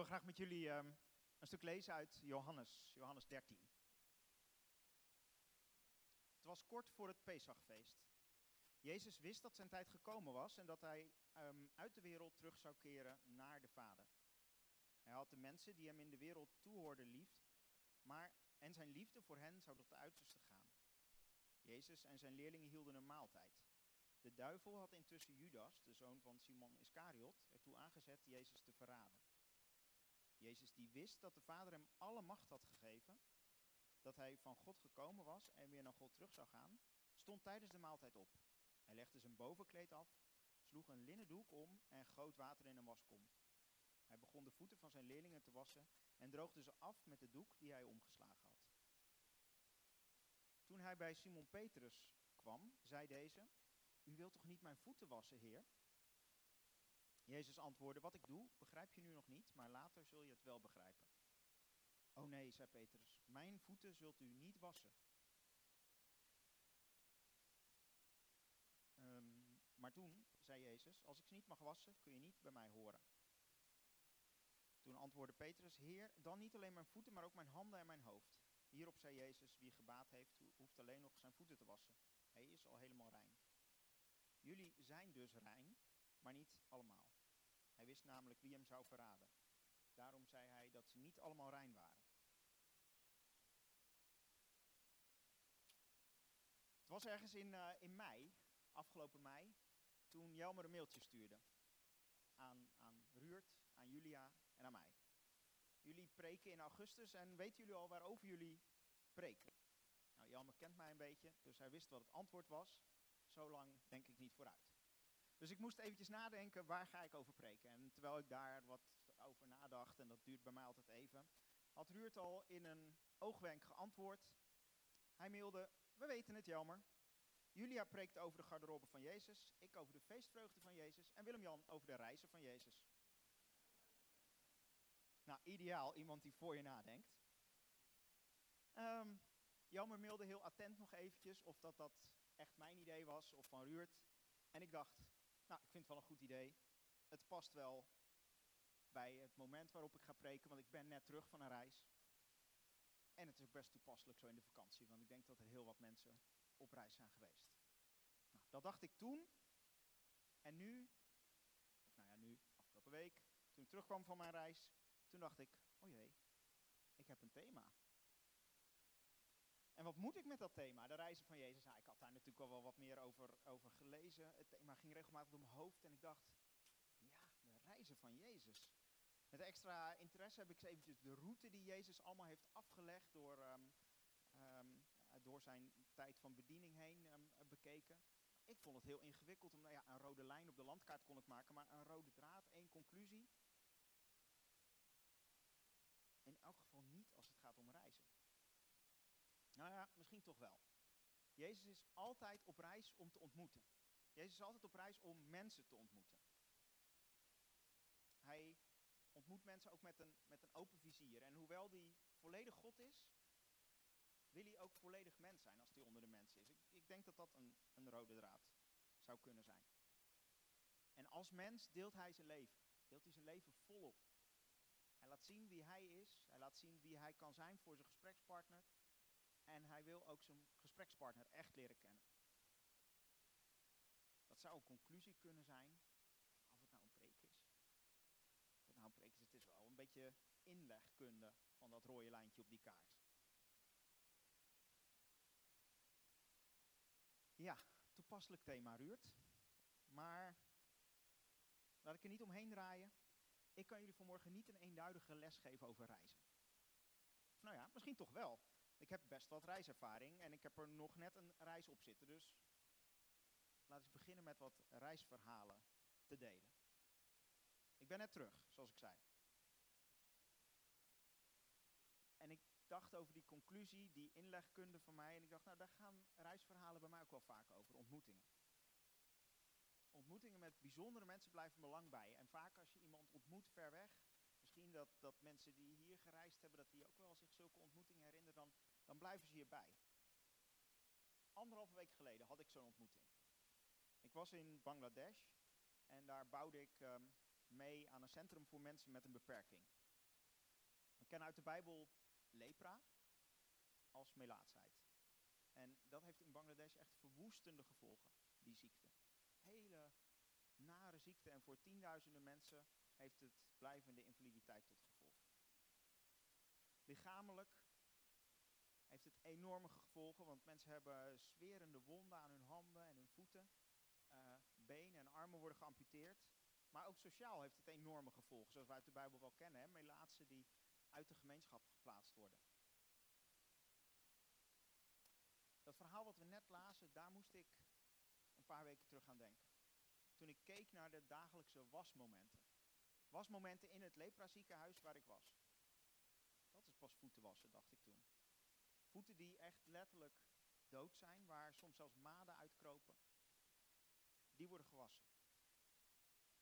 wil graag met jullie ehm, een stuk lezen uit Johannes, Johannes 13. Het was kort voor het Pesachfeest. Jezus wist dat zijn tijd gekomen was en dat hij ehm, uit de wereld terug zou keren naar de Vader. Hij had de mensen die hem in de wereld toehoorden lief, maar en zijn liefde voor hen zou tot de uiterste gaan. Jezus en zijn leerlingen hielden een maaltijd. De duivel had intussen Judas, de zoon van Simon Iscariot, ertoe aangezet Jezus te verraden. Jezus die wist dat de Vader hem alle macht had gegeven, dat hij van God gekomen was en weer naar God terug zou gaan, stond tijdens de maaltijd op. Hij legde zijn bovenkleed af, sloeg een linnen doek om en goot water in een waskom. Hij begon de voeten van zijn leerlingen te wassen en droogde ze af met de doek die hij omgeslagen had. Toen hij bij Simon Petrus kwam, zei deze, U wilt toch niet mijn voeten wassen, Heer? Jezus antwoordde, wat ik doe, begrijp je nu nog niet, maar later zul je het wel begrijpen. Oh nee, zei Petrus, mijn voeten zult u niet wassen. Um, maar toen zei Jezus, als ik ze niet mag wassen, kun je niet bij mij horen. Toen antwoordde Petrus, Heer, dan niet alleen mijn voeten, maar ook mijn handen en mijn hoofd. Hierop zei Jezus, wie gebaat heeft, hoeft alleen nog zijn voeten te wassen. Hij is al helemaal rein. Jullie zijn dus rein, maar niet allemaal. Hij wist namelijk wie hem zou verraden. Daarom zei hij dat ze niet allemaal rein waren. Het was ergens in, uh, in mei, afgelopen mei, toen Jelmer een mailtje stuurde. Aan, aan Ruurt, aan Julia en aan mij. Jullie preken in augustus en weten jullie al waarover jullie preken? Nou, Jelmer kent mij een beetje, dus hij wist wat het antwoord was. Zo lang denk ik niet vooruit. Dus ik moest eventjes nadenken, waar ga ik over preken? En terwijl ik daar wat over nadacht, en dat duurt bij mij altijd even, had Ruurt al in een oogwenk geantwoord. Hij mailde, we weten het, jammer. Julia preekt over de garderobe van Jezus, ik over de feestvreugde van Jezus en Willem-Jan over de reizen van Jezus. Nou, ideaal, iemand die voor je nadenkt. Um, Jammer mailde heel attent nog eventjes of dat dat echt mijn idee was of van Ruurt. En ik dacht, nou, ik vind het wel een goed idee. Het past wel bij het moment waarop ik ga preken, want ik ben net terug van een reis. En het is ook best toepasselijk zo in de vakantie, want ik denk dat er heel wat mensen op reis zijn geweest. Nou, dat dacht ik toen. En nu, of nou ja, nu, afgelopen week, toen ik terugkwam van mijn reis, toen dacht ik, oh jee, ik heb een thema. En wat moet ik met dat thema? De reizen van Jezus. Nou, ik had daar natuurlijk al wel wat meer over, over gelezen. Het thema ging regelmatig door mijn hoofd en ik dacht, ja, de reizen van Jezus. Met extra interesse heb ik eventjes de route die Jezus allemaal heeft afgelegd door, um, um, door zijn tijd van bediening heen um, bekeken. Ik vond het heel ingewikkeld, omdat ja, een rode lijn op de landkaart kon ik maken, maar een rode draad, één conclusie. In elk geval niet als het gaat om reizen. Nou ja, misschien toch wel. Jezus is altijd op reis om te ontmoeten. Jezus is altijd op reis om mensen te ontmoeten. Hij ontmoet mensen ook met een, met een open vizier. En hoewel hij volledig God is, wil hij ook volledig mens zijn als hij onder de mensen is. Ik, ik denk dat dat een, een rode draad zou kunnen zijn. En als mens deelt hij zijn leven. Deelt hij zijn leven volop. Hij laat zien wie hij is. Hij laat zien wie hij kan zijn voor zijn gesprekspartner. En hij wil ook zijn gesprekspartner echt leren kennen. Dat zou een conclusie kunnen zijn, of het nou een preek is. Of het nou een preek is, het is wel een beetje inlegkunde van dat rode lijntje op die kaart. Ja, toepasselijk thema Ruurt. Maar laat ik er niet omheen draaien. Ik kan jullie vanmorgen niet een eenduidige les geven over reizen. nou ja, misschien toch wel. Ik heb best wat reiservaring en ik heb er nog net een reis op zitten. Dus laten we beginnen met wat reisverhalen te delen. Ik ben net terug, zoals ik zei. En ik dacht over die conclusie, die inlegkunde van mij. En ik dacht, nou, daar gaan reisverhalen bij mij ook wel vaak over. Ontmoetingen. Ontmoetingen met bijzondere mensen blijven me lang bij. En vaak als je iemand ontmoet ver weg, dat, dat mensen die hier gereisd hebben, dat die ook wel zich zulke ontmoetingen herinneren, dan, dan blijven ze hierbij. Anderhalve week geleden had ik zo'n ontmoeting. Ik was in Bangladesh en daar bouwde ik um, mee aan een centrum voor mensen met een beperking. kennen uit de Bijbel lepra als melaatsheid. En dat heeft in Bangladesh echt verwoestende gevolgen, die ziekte. Hele nare ziekte en voor tienduizenden mensen heeft het blijvende invaliditeit tot gevolg. Lichamelijk heeft het enorme gevolgen, want mensen hebben zwerende wonden aan hun handen en hun voeten. Uh, benen en armen worden geamputeerd. Maar ook sociaal heeft het enorme gevolgen, zoals wij uit de Bijbel wel kennen. Hè? Melaatsen die uit de gemeenschap geplaatst worden. Dat verhaal wat we net lazen, daar moest ik een paar weken terug aan denken. Toen ik keek naar de dagelijkse wasmomenten. Wasmomenten in het lepraziekenhuis waar ik was. Dat is pas voeten wassen, dacht ik toen. Voeten die echt letterlijk dood zijn, waar soms zelfs maden uitkropen. Die worden gewassen.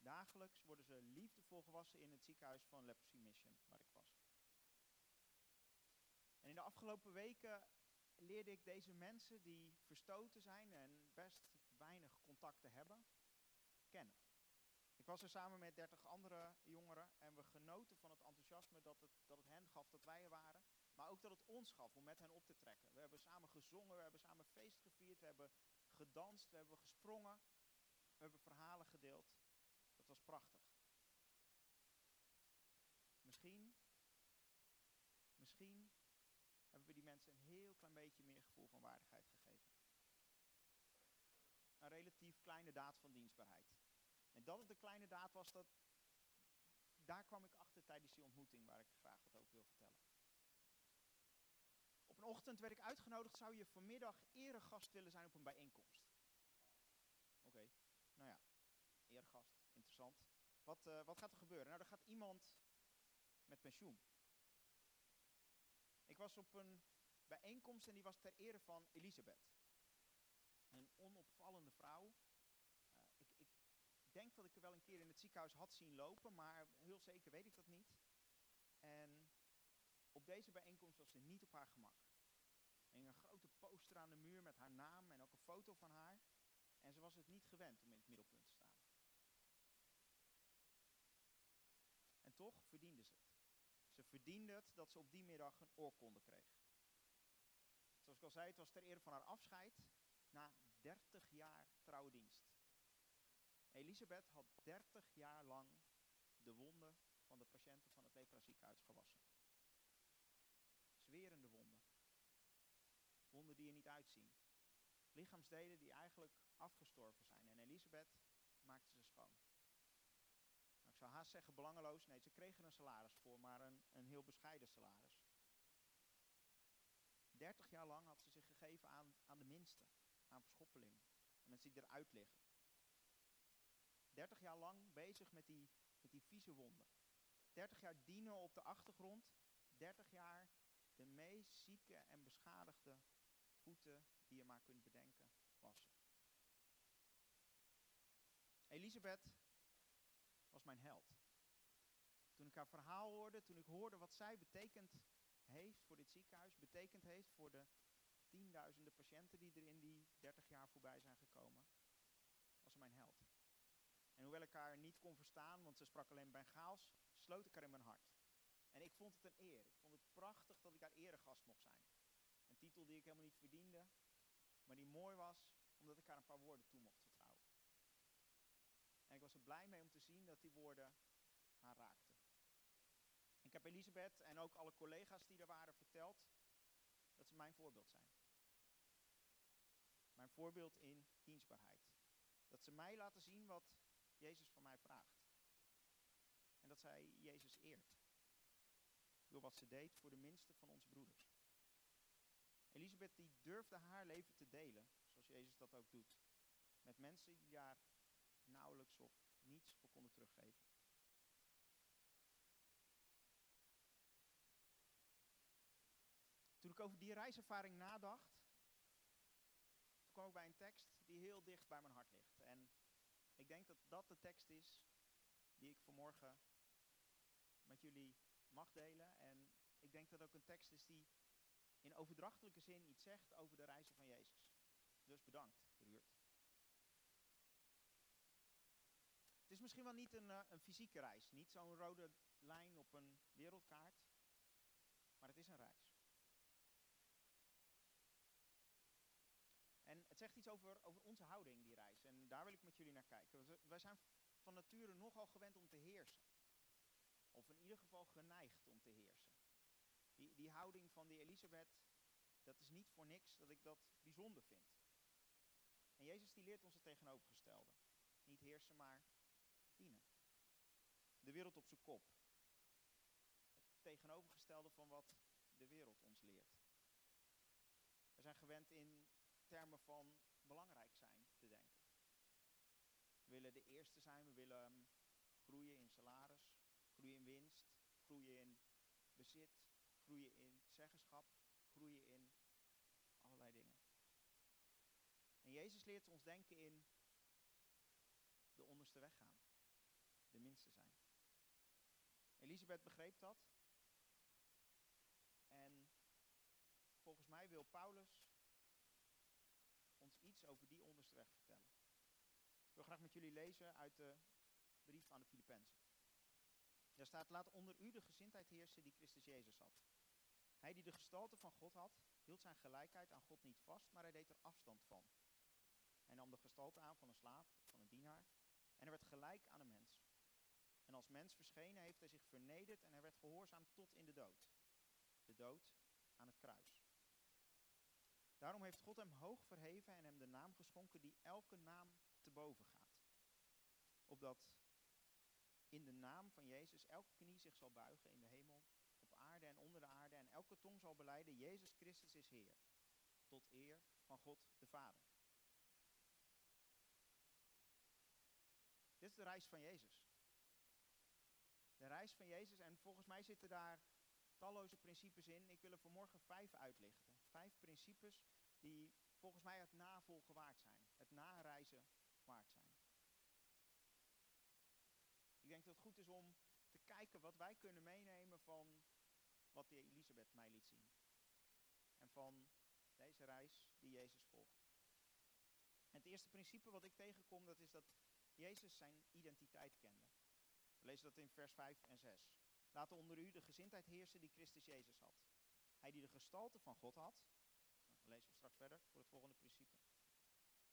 Dagelijks worden ze liefdevol gewassen in het ziekenhuis van Leprosy Mission, waar ik was. En in de afgelopen weken leerde ik deze mensen die verstoten zijn en best weinig contacten hebben, Ik was er samen met dertig andere jongeren en we genoten van het enthousiasme dat het, dat het hen gaf dat wij er waren. Maar ook dat het ons gaf om met hen op te trekken. We hebben samen gezongen, we hebben samen feest gevierd, we hebben gedanst, we hebben gesprongen. We hebben verhalen gedeeld. Dat was prachtig. Misschien, misschien hebben we die mensen een heel klein beetje meer gevoel van waardigheid gegeven. Een relatief kleine daad van dienstbaarheid. En dat het een kleine daad was, dat, daar kwam ik achter tijdens die ontmoeting waar ik graag wat over wil vertellen. Op een ochtend werd ik uitgenodigd, zou je vanmiddag eregast willen zijn op een bijeenkomst? Oké, nou ja, eregast, interessant. Wat, uh, wat gaat er gebeuren? Nou, er gaat iemand met pensioen. Ik was op een bijeenkomst en die was ter ere van Elisabeth. Een onopvallende vrouw. Denk dat ik er wel een keer in het ziekenhuis had zien lopen, maar heel zeker weet ik dat niet. En op deze bijeenkomst was ze niet op haar gemak. Er hing een grote poster aan de muur met haar naam en ook een foto van haar. En ze was het niet gewend om in het middelpunt te staan. En toch verdiende ze het. Ze verdiende het dat ze op die middag een oorkonde kreeg. Zoals ik al zei, het was ter ere van haar afscheid na 30 jaar trouwdienst. Elisabeth had 30 jaar lang de wonden van de patiënten van het Lepra ziekenhuis gewassen. Zwerende wonden. Wonden die er niet uitzien. Lichaamsdelen die eigenlijk afgestorven zijn. En Elisabeth maakte ze schoon. Nou, ik zou haast zeggen belangeloos. Nee, ze kregen een salaris voor, maar een, een heel bescheiden salaris. 30 jaar lang had ze zich gegeven aan, aan de minste, aan verschoppeling. En mensen die eruit liggen. 30 jaar lang bezig met die, met die vieze wonden. 30 jaar dienen op de achtergrond. 30 jaar de meest zieke en beschadigde voeten die je maar kunt bedenken wassen. Elisabeth was mijn held. Toen ik haar verhaal hoorde, toen ik hoorde wat zij betekend heeft voor dit ziekenhuis, betekend heeft voor de tienduizenden patiënten die er in die 30 jaar voorbij zijn gekomen, was ze mijn held. En hoewel ik haar niet kon verstaan, want ze sprak alleen Bengaals, sloot ik haar in mijn hart. En ik vond het een eer. Ik vond het prachtig dat ik daar eregast mocht zijn. Een titel die ik helemaal niet verdiende, maar die mooi was omdat ik haar een paar woorden toe mocht vertrouwen. En ik was er blij mee om te zien dat die woorden haar raakten. Ik heb Elisabeth en ook alle collega's die er waren verteld dat ze mijn voorbeeld zijn. Mijn voorbeeld in dienstbaarheid. Dat ze mij laten zien wat Jezus van mij vraagt. En dat zij Jezus eert. Door wat ze deed voor de minste van onze broeders. Elisabeth die durfde haar leven te delen, zoals Jezus dat ook doet. Met mensen die daar nauwelijks of niets voor konden teruggeven. Toen ik over die reiservaring nadacht, kwam ik bij een tekst die heel dicht bij mijn hart ligt. Ik denk dat dat de tekst is die ik vanmorgen met jullie mag delen. En ik denk dat ook een tekst is die in overdrachtelijke zin iets zegt over de reizen van Jezus. Dus bedankt, Ruurt. Het is misschien wel niet een, uh, een fysieke reis, niet zo'n rode lijn op een wereldkaart. Maar het is een reis. En het zegt iets over, over onze houding, die reis. En daar wil ik met jullie naar kijken. Wij zijn van nature nogal gewend om te heersen. Of in ieder geval geneigd om te heersen. Die, die houding van die Elisabeth, dat is niet voor niks dat ik dat bijzonder vind. En Jezus die leert ons het tegenovergestelde. Niet heersen, maar dienen. De wereld op zijn kop. Het tegenovergestelde van wat de wereld ons leert. We zijn gewend in termen van belangrijk zijn te denken. We willen de eerste zijn, we willen ehm, groeien in salaris, groeien in winst, groeien in bezit, groeien in zeggenschap, groeien in allerlei dingen. En Jezus leert ons denken in de onderste weg gaan, de minste zijn. Elisabeth begreep dat. En volgens mij wil Paulus over die onderste weg vertellen. Ik wil graag met jullie lezen uit de brief aan de Filippenzen. Daar staat, laat onder u de gezindheid heersen die Christus Jezus had. Hij die de gestalte van God had, hield zijn gelijkheid aan God niet vast, maar hij deed er afstand van. Hij nam de gestalte aan van een slaaf, van een dienaar, en hij werd gelijk aan een mens. En als mens verschenen heeft hij zich vernederd en hij werd gehoorzaam tot in de dood. De dood aan het kruis. Daarom heeft God hem hoog verheven en hem de naam geschonken die elke naam te boven gaat. Opdat in de naam van Jezus elke knie zich zal buigen in de hemel, op aarde en onder de aarde en elke tong zal beleiden, Jezus Christus is Heer, tot eer van God de Vader. Dit is de reis van Jezus. De reis van Jezus en volgens mij zitten daar talloze principes in. Ik wil er vanmorgen vijf uitlichten. Vijf principes die volgens mij het navolgen waard zijn. Het nareizen waard zijn. Ik denk dat het goed is om te kijken wat wij kunnen meenemen van wat die Elisabeth mij liet zien. En van deze reis die Jezus volgt. En het eerste principe wat ik tegenkom, dat is dat Jezus zijn identiteit kende. We lezen dat in vers 5 en 6. Laat onder u de gezindheid heersen die Christus Jezus had. Hij die de gestalte van God had. Nou, dan lezen we straks verder voor het volgende principe.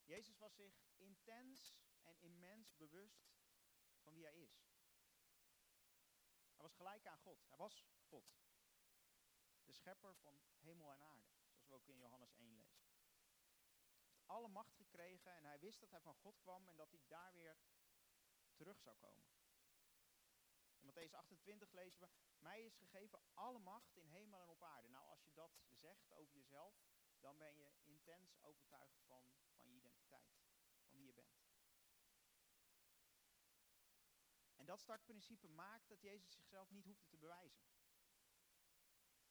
Jezus was zich intens en immens bewust van wie hij is. Hij was gelijk aan God. Hij was God. De schepper van hemel en aarde. Zoals we ook in Johannes 1 lezen. Hij heeft alle macht gekregen en hij wist dat hij van God kwam en dat hij daar weer terug zou komen. In Matthäus 28 lezen we, mij is gegeven alle macht in hemel en op aarde. Nou, als je dat zegt over jezelf, dan ben je intens overtuigd van, van je identiteit, van wie je bent. En dat startprincipe maakt dat Jezus zichzelf niet hoefde te bewijzen.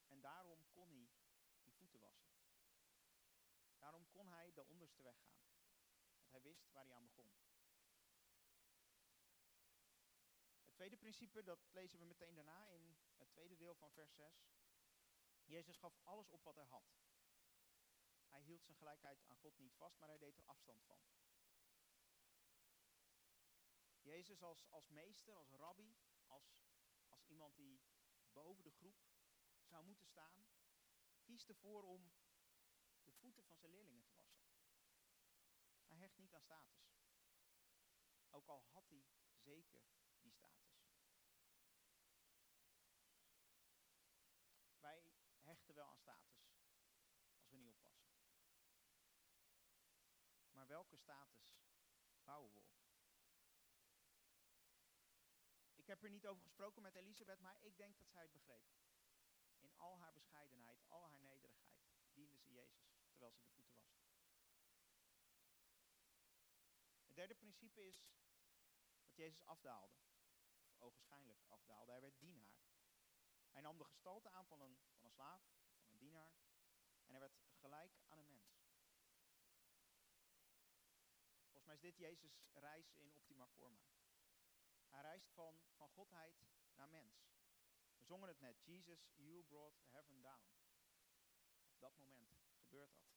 En daarom kon hij die voeten wassen. Daarom kon hij de onderste weg gaan. Want hij wist waar hij aan begon. Tweede principe, dat lezen we meteen daarna in het tweede deel van vers 6. Jezus gaf alles op wat hij had. Hij hield zijn gelijkheid aan God niet vast, maar hij deed er afstand van. Jezus als, als meester, als rabbi, als, als iemand die boven de groep zou moeten staan, kiest ervoor om de voeten van zijn leerlingen te wassen. Hij hecht niet aan status. Ook al had hij zeker die status. Wij hechten wel aan status als we niet oppassen. Welke status bouwen we? Ik heb er niet over gesproken met Elisabeth, maar ik denk dat zij het begreep. In al haar bescheidenheid, al haar nederigheid, diende ze Jezus terwijl ze de voeten waste. Het derde principe is dat Jezus afdaalde. Of ogenschijnlijk afdaalde. Hij werd dienaar. Hij nam de gestalte aan van een, van een slaaf, van een dienaar. En hij werd gelijk aan een mens. Volgens is dit Jezus' reis in optima forma. Hij reist van, van godheid naar mens. We zongen het net. Jesus, you brought heaven down. Op dat moment gebeurt dat.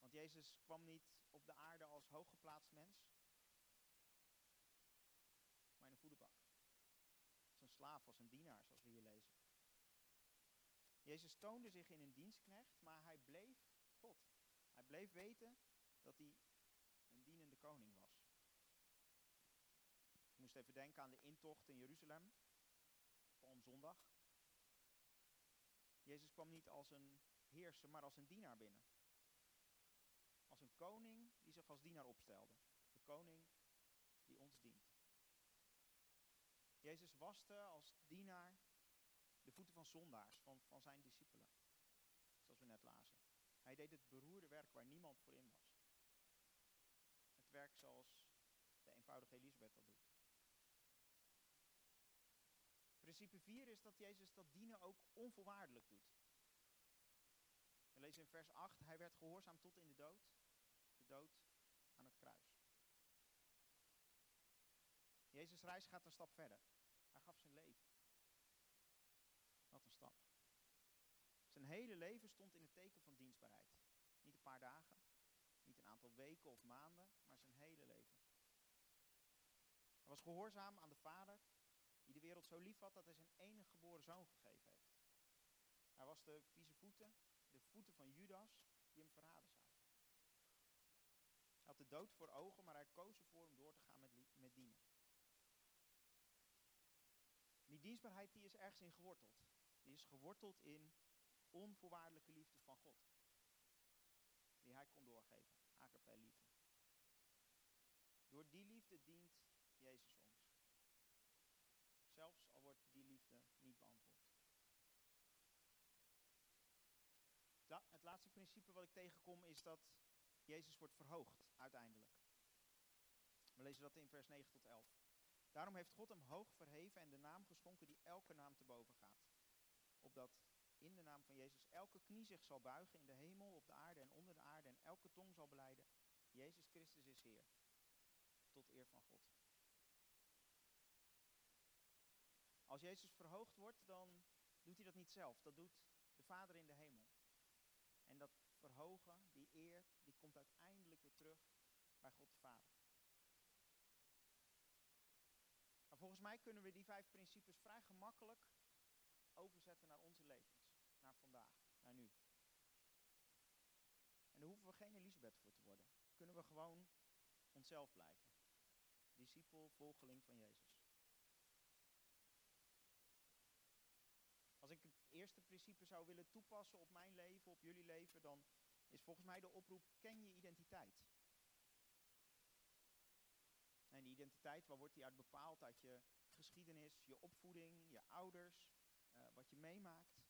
Want Jezus kwam niet op de aarde als hooggeplaatst mens, maar in een voederbak. Als een slaaf, als een dienaar, zoals we hier lezen. Jezus toonde zich in een dienstknecht, maar hij bleef God. Hij bleef weten dat hij een dienende koning was. Ik moest even denken aan de intocht in Jeruzalem, Palmzondag. Jezus kwam niet als een heerser, maar als een dienaar binnen. Als een koning die zich als dienaar opstelde. De koning die ons dient. Jezus waste als dienaar de voeten van zondaars, van, van zijn discipelen. Zoals we net lazen. Hij deed het beroerde werk waar niemand voor in was. Werk zoals de eenvoudige Elisabeth dat doet. Principe 4 is dat Jezus dat dienen ook onvoorwaardelijk doet. We lezen in vers 8, hij werd gehoorzaam tot in de dood, de dood aan het kruis. Jezus' reis gaat een stap verder. Hij gaf zijn leven. Wat een stap. Zijn hele leven stond in het teken van dienstbaarheid. Niet een paar dagen, niet een aantal weken of maanden, hele leven. Hij was gehoorzaam aan de Vader, die de wereld zo lief had dat hij zijn enige geboren zoon gegeven heeft. Hij was de vieze voeten, de voeten van Judas, die hem verraden zou. Hij had de dood voor ogen, maar hij koos ervoor om door te gaan met, met dienen. Die dienstbaarheid die is ergens in geworteld. Die is geworteld in onvoorwaardelijke liefde van God. Die hij kon doorgeven. Agape liefde. Die liefde dient Jezus ons. Zelfs al wordt die liefde niet beantwoord. Het laatste principe wat ik tegenkom is dat Jezus wordt verhoogd uiteindelijk. We lezen dat in vers 9 tot 11. Daarom heeft God hem hoog verheven en de naam geschonken die elke naam te boven gaat. Opdat in de naam van Jezus elke knie zich zal buigen in de hemel, op de aarde en onder de aarde en elke tong zal beleiden. Jezus Christus is Heer. Tot eer van God. Als Jezus verhoogd wordt, dan doet hij dat niet zelf. Dat doet de Vader in de hemel. En dat verhogen, die eer, die komt uiteindelijk weer terug bij God de Vader. Maar volgens mij kunnen we die vijf principes vrij gemakkelijk overzetten naar onze levens. Naar vandaag, naar nu. En daar hoeven we geen Elisabeth voor te worden. Kunnen we gewoon onszelf blijven. Volgeling van Jezus. Als ik het eerste principe zou willen toepassen op mijn leven, op jullie leven, dan is volgens mij de oproep: ken je identiteit. En die identiteit, waar wordt die uit bepaald? Uit je geschiedenis, je opvoeding, je ouders, uh, wat je meemaakt,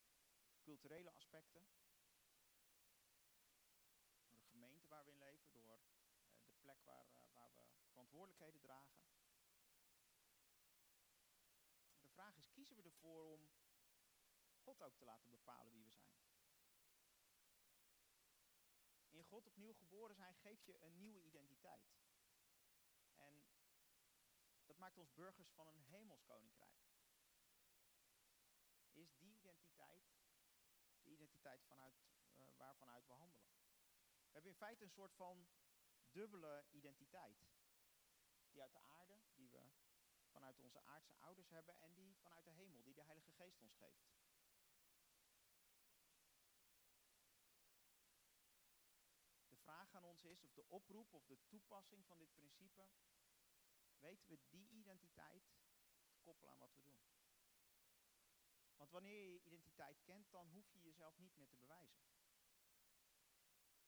culturele aspecten. Door de gemeente waar we in leven, door uh, de plek waar, uh, waar we verantwoordelijkheden dragen. De vraag is, kiezen we ervoor om God ook te laten bepalen wie we zijn? In God opnieuw geboren zijn geeft je een nieuwe identiteit. En dat maakt ons burgers van een hemelskoninkrijk. Is die identiteit de identiteit vanuit, uh, waarvanuit we handelen? We hebben in feite een soort van dubbele identiteit. Die uit de aarde, die we vanuit onze aardse ouders hebben, en die vanuit de hemel, die de Heilige Geest ons geeft. De vraag aan ons is, of de oproep of de toepassing van dit principe weten we die identiteit te koppelen aan wat we doen. Want wanneer je je identiteit kent, dan hoef je jezelf niet meer te bewijzen.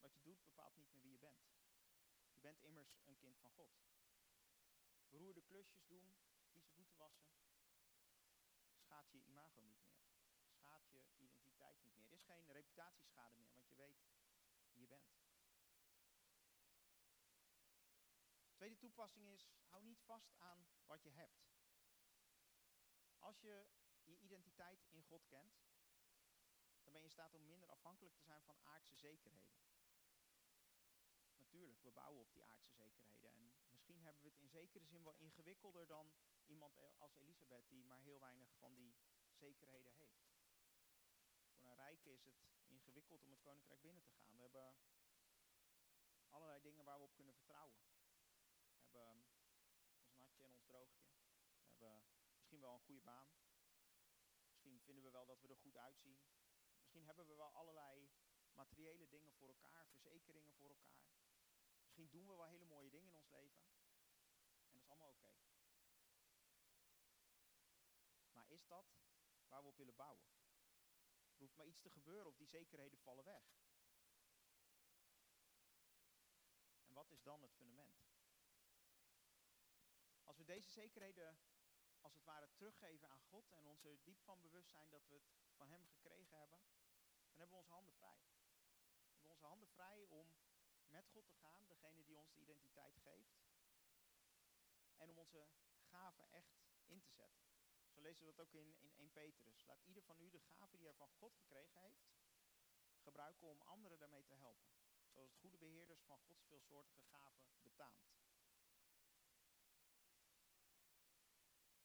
Wat je doet bepaalt niet meer wie je bent. Je bent immers een kind van God. Beroerde klusjes doen, vieze voeten wassen, schaadt je imago niet meer. Schaadt je identiteit niet meer. Er is geen reputatieschade meer, want je weet wie je bent. Tweede toepassing is, hou niet vast aan wat je hebt. Als je je identiteit in God kent, dan ben je in staat om minder afhankelijk te zijn van aardse zekerheden. Natuurlijk, we bouwen op die aardse zekerheden. Hebben we het in zekere zin wel ingewikkelder dan iemand als Elisabeth, die maar heel weinig van die zekerheden heeft. Voor een rijke is het ingewikkeld om het koninkrijk binnen te gaan. We hebben allerlei dingen waar we op kunnen vertrouwen hebben ons natje en ons droogje. We hebben misschien wel een goede baan. Misschien vinden we wel dat we er goed uitzien. Misschien hebben we wel allerlei materiële dingen voor elkaar, verzekeringen voor elkaar. Misschien doen we wel hele mooie dingen in ons leven. En dat is allemaal oké. Maar dat waar we op willen bouwen? Er hoeft maar iets te gebeuren of die zekerheden vallen weg. En wat is dan het fundament? Als we deze zekerheden als het ware teruggeven aan God en ons er diep van bewust zijn dat we het van Hem gekregen hebben, dan hebben we onze handen vrij. We hebben onze handen vrij om met God te gaan, degene die ons de identiteit geeft, en om onze gaven echt in te zetten. Zo lezen we dat ook in, in 1 Petrus. Laat ieder van u de gaven die hij van God gekregen heeft, gebruiken om anderen daarmee te helpen. Zoals het goede beheerders van Gods veelsoortige gaven betaamt.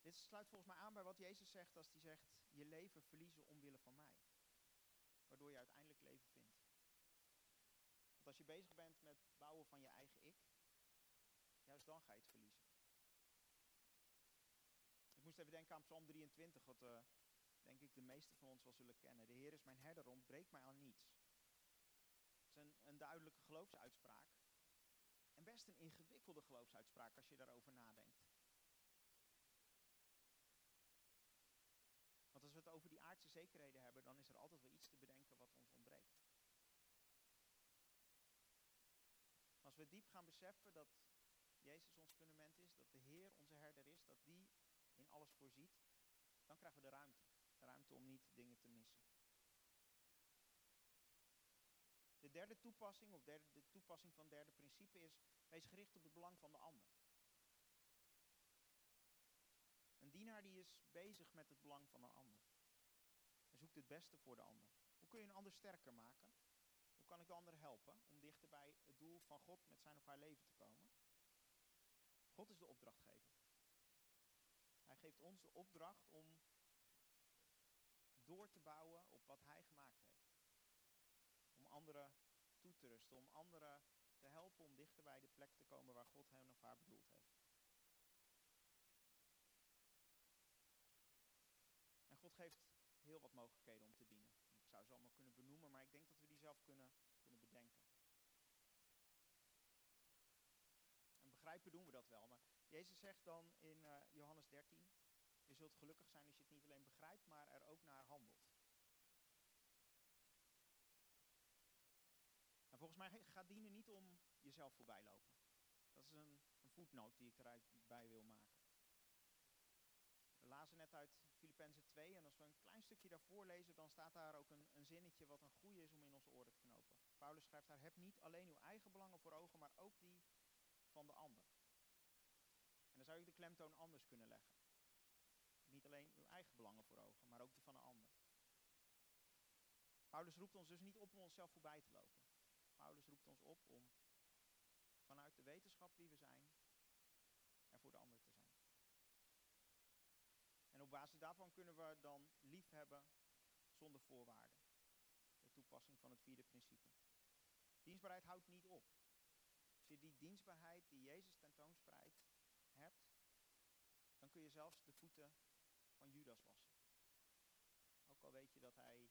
Dit sluit volgens mij aan bij wat Jezus zegt als hij zegt, je leven verliezen omwille van mij. Waardoor je uiteindelijk leven vindt. Want als je bezig bent met bouwen van je eigen ik, juist dan ga je het verliezen. Moest even denken aan Psalm 23, wat uh, denk ik de meeste van ons wel zullen kennen. De Heer is mijn herder, ontbreekt mij aan niets. Het is een, een duidelijke geloofsuitspraak. En best een ingewikkelde geloofsuitspraak als je daarover nadenkt. Want als we het over die aardse zekerheden hebben, dan is er altijd wel iets te bedenken wat ons ontbreekt. Als we diep gaan beseffen dat Jezus ons fundament is, dat de Heer onze herder is, dat die alles voorziet, dan krijgen we de ruimte. De ruimte om niet dingen te missen. De derde toepassing, of derde, de toepassing van derde principe is, wees gericht op het belang van de ander. Een dienaar die is bezig met het belang van een ander. En zoekt het beste voor de ander. Hoe kun je een ander sterker maken? Hoe kan ik de ander helpen om dichter bij het doel van God met zijn of haar leven te komen? God is de opdrachtgever. Geeft ons de opdracht om door te bouwen op wat hij gemaakt heeft. Om anderen toe te rusten, om anderen te helpen om dichter bij de plek te komen waar God hen of haar bedoeld heeft. En God geeft heel wat mogelijkheden om te dienen. Ik zou ze allemaal kunnen benoemen, maar ik denk dat we die zelf kunnen, kunnen bedenken. En begrijpen doen we dat wel, maar Jezus zegt dan in uh, Johannes 13, je zult gelukkig zijn als je het niet alleen begrijpt, maar er ook naar handelt. En volgens mij gaat dienen niet om jezelf voorbij lopen. Dat is een, een voetnoot die ik erbij wil maken. We lazen net uit Filippenzen 2 en als we een klein stukje daarvoor lezen, dan staat daar ook een, een zinnetje wat een goede is om in onze oren te knopen. Paulus schrijft daar, heb niet alleen uw eigen belangen voor ogen, maar ook die van de ander. Dan zou je de klemtoon anders kunnen leggen. Niet alleen uw eigen belangen voor ogen, maar ook die van een ander. Paulus roept ons dus niet op om onszelf voorbij te lopen. Paulus roept ons op om vanuit de wetenschap wie we zijn er voor de ander te zijn. En op basis daarvan kunnen we dan lief hebben zonder voorwaarden. De toepassing van het vierde principe. Dienstbaarheid houdt niet op. Als je die dienstbaarheid die Jezus tentoonspreidt dan kun je zelfs de voeten van Judas wassen. Ook al weet je dat hij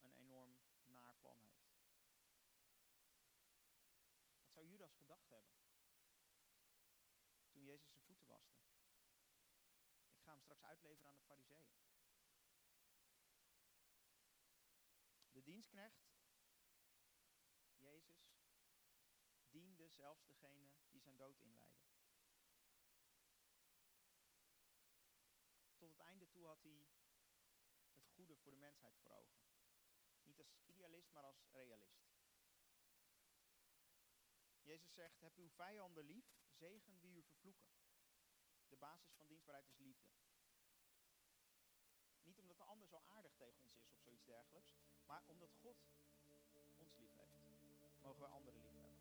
een enorm naar heeft. Wat zou Judas gedacht hebben toen Jezus zijn voeten waste? Ik ga hem straks uitleveren aan de fariseeën. De dienstknecht, Jezus, zelfs degene die zijn dood inleidde. Tot het einde toe had hij het goede voor de mensheid voor ogen. Niet als idealist, maar als realist. Jezus zegt, heb uw vijanden lief, zegen wie u vervloeken. De basis van dienstbaarheid is liefde. Niet omdat de ander zo aardig tegen ons is of zoiets dergelijks, maar omdat God ons lief heeft. Mogen wij anderen lief hebben.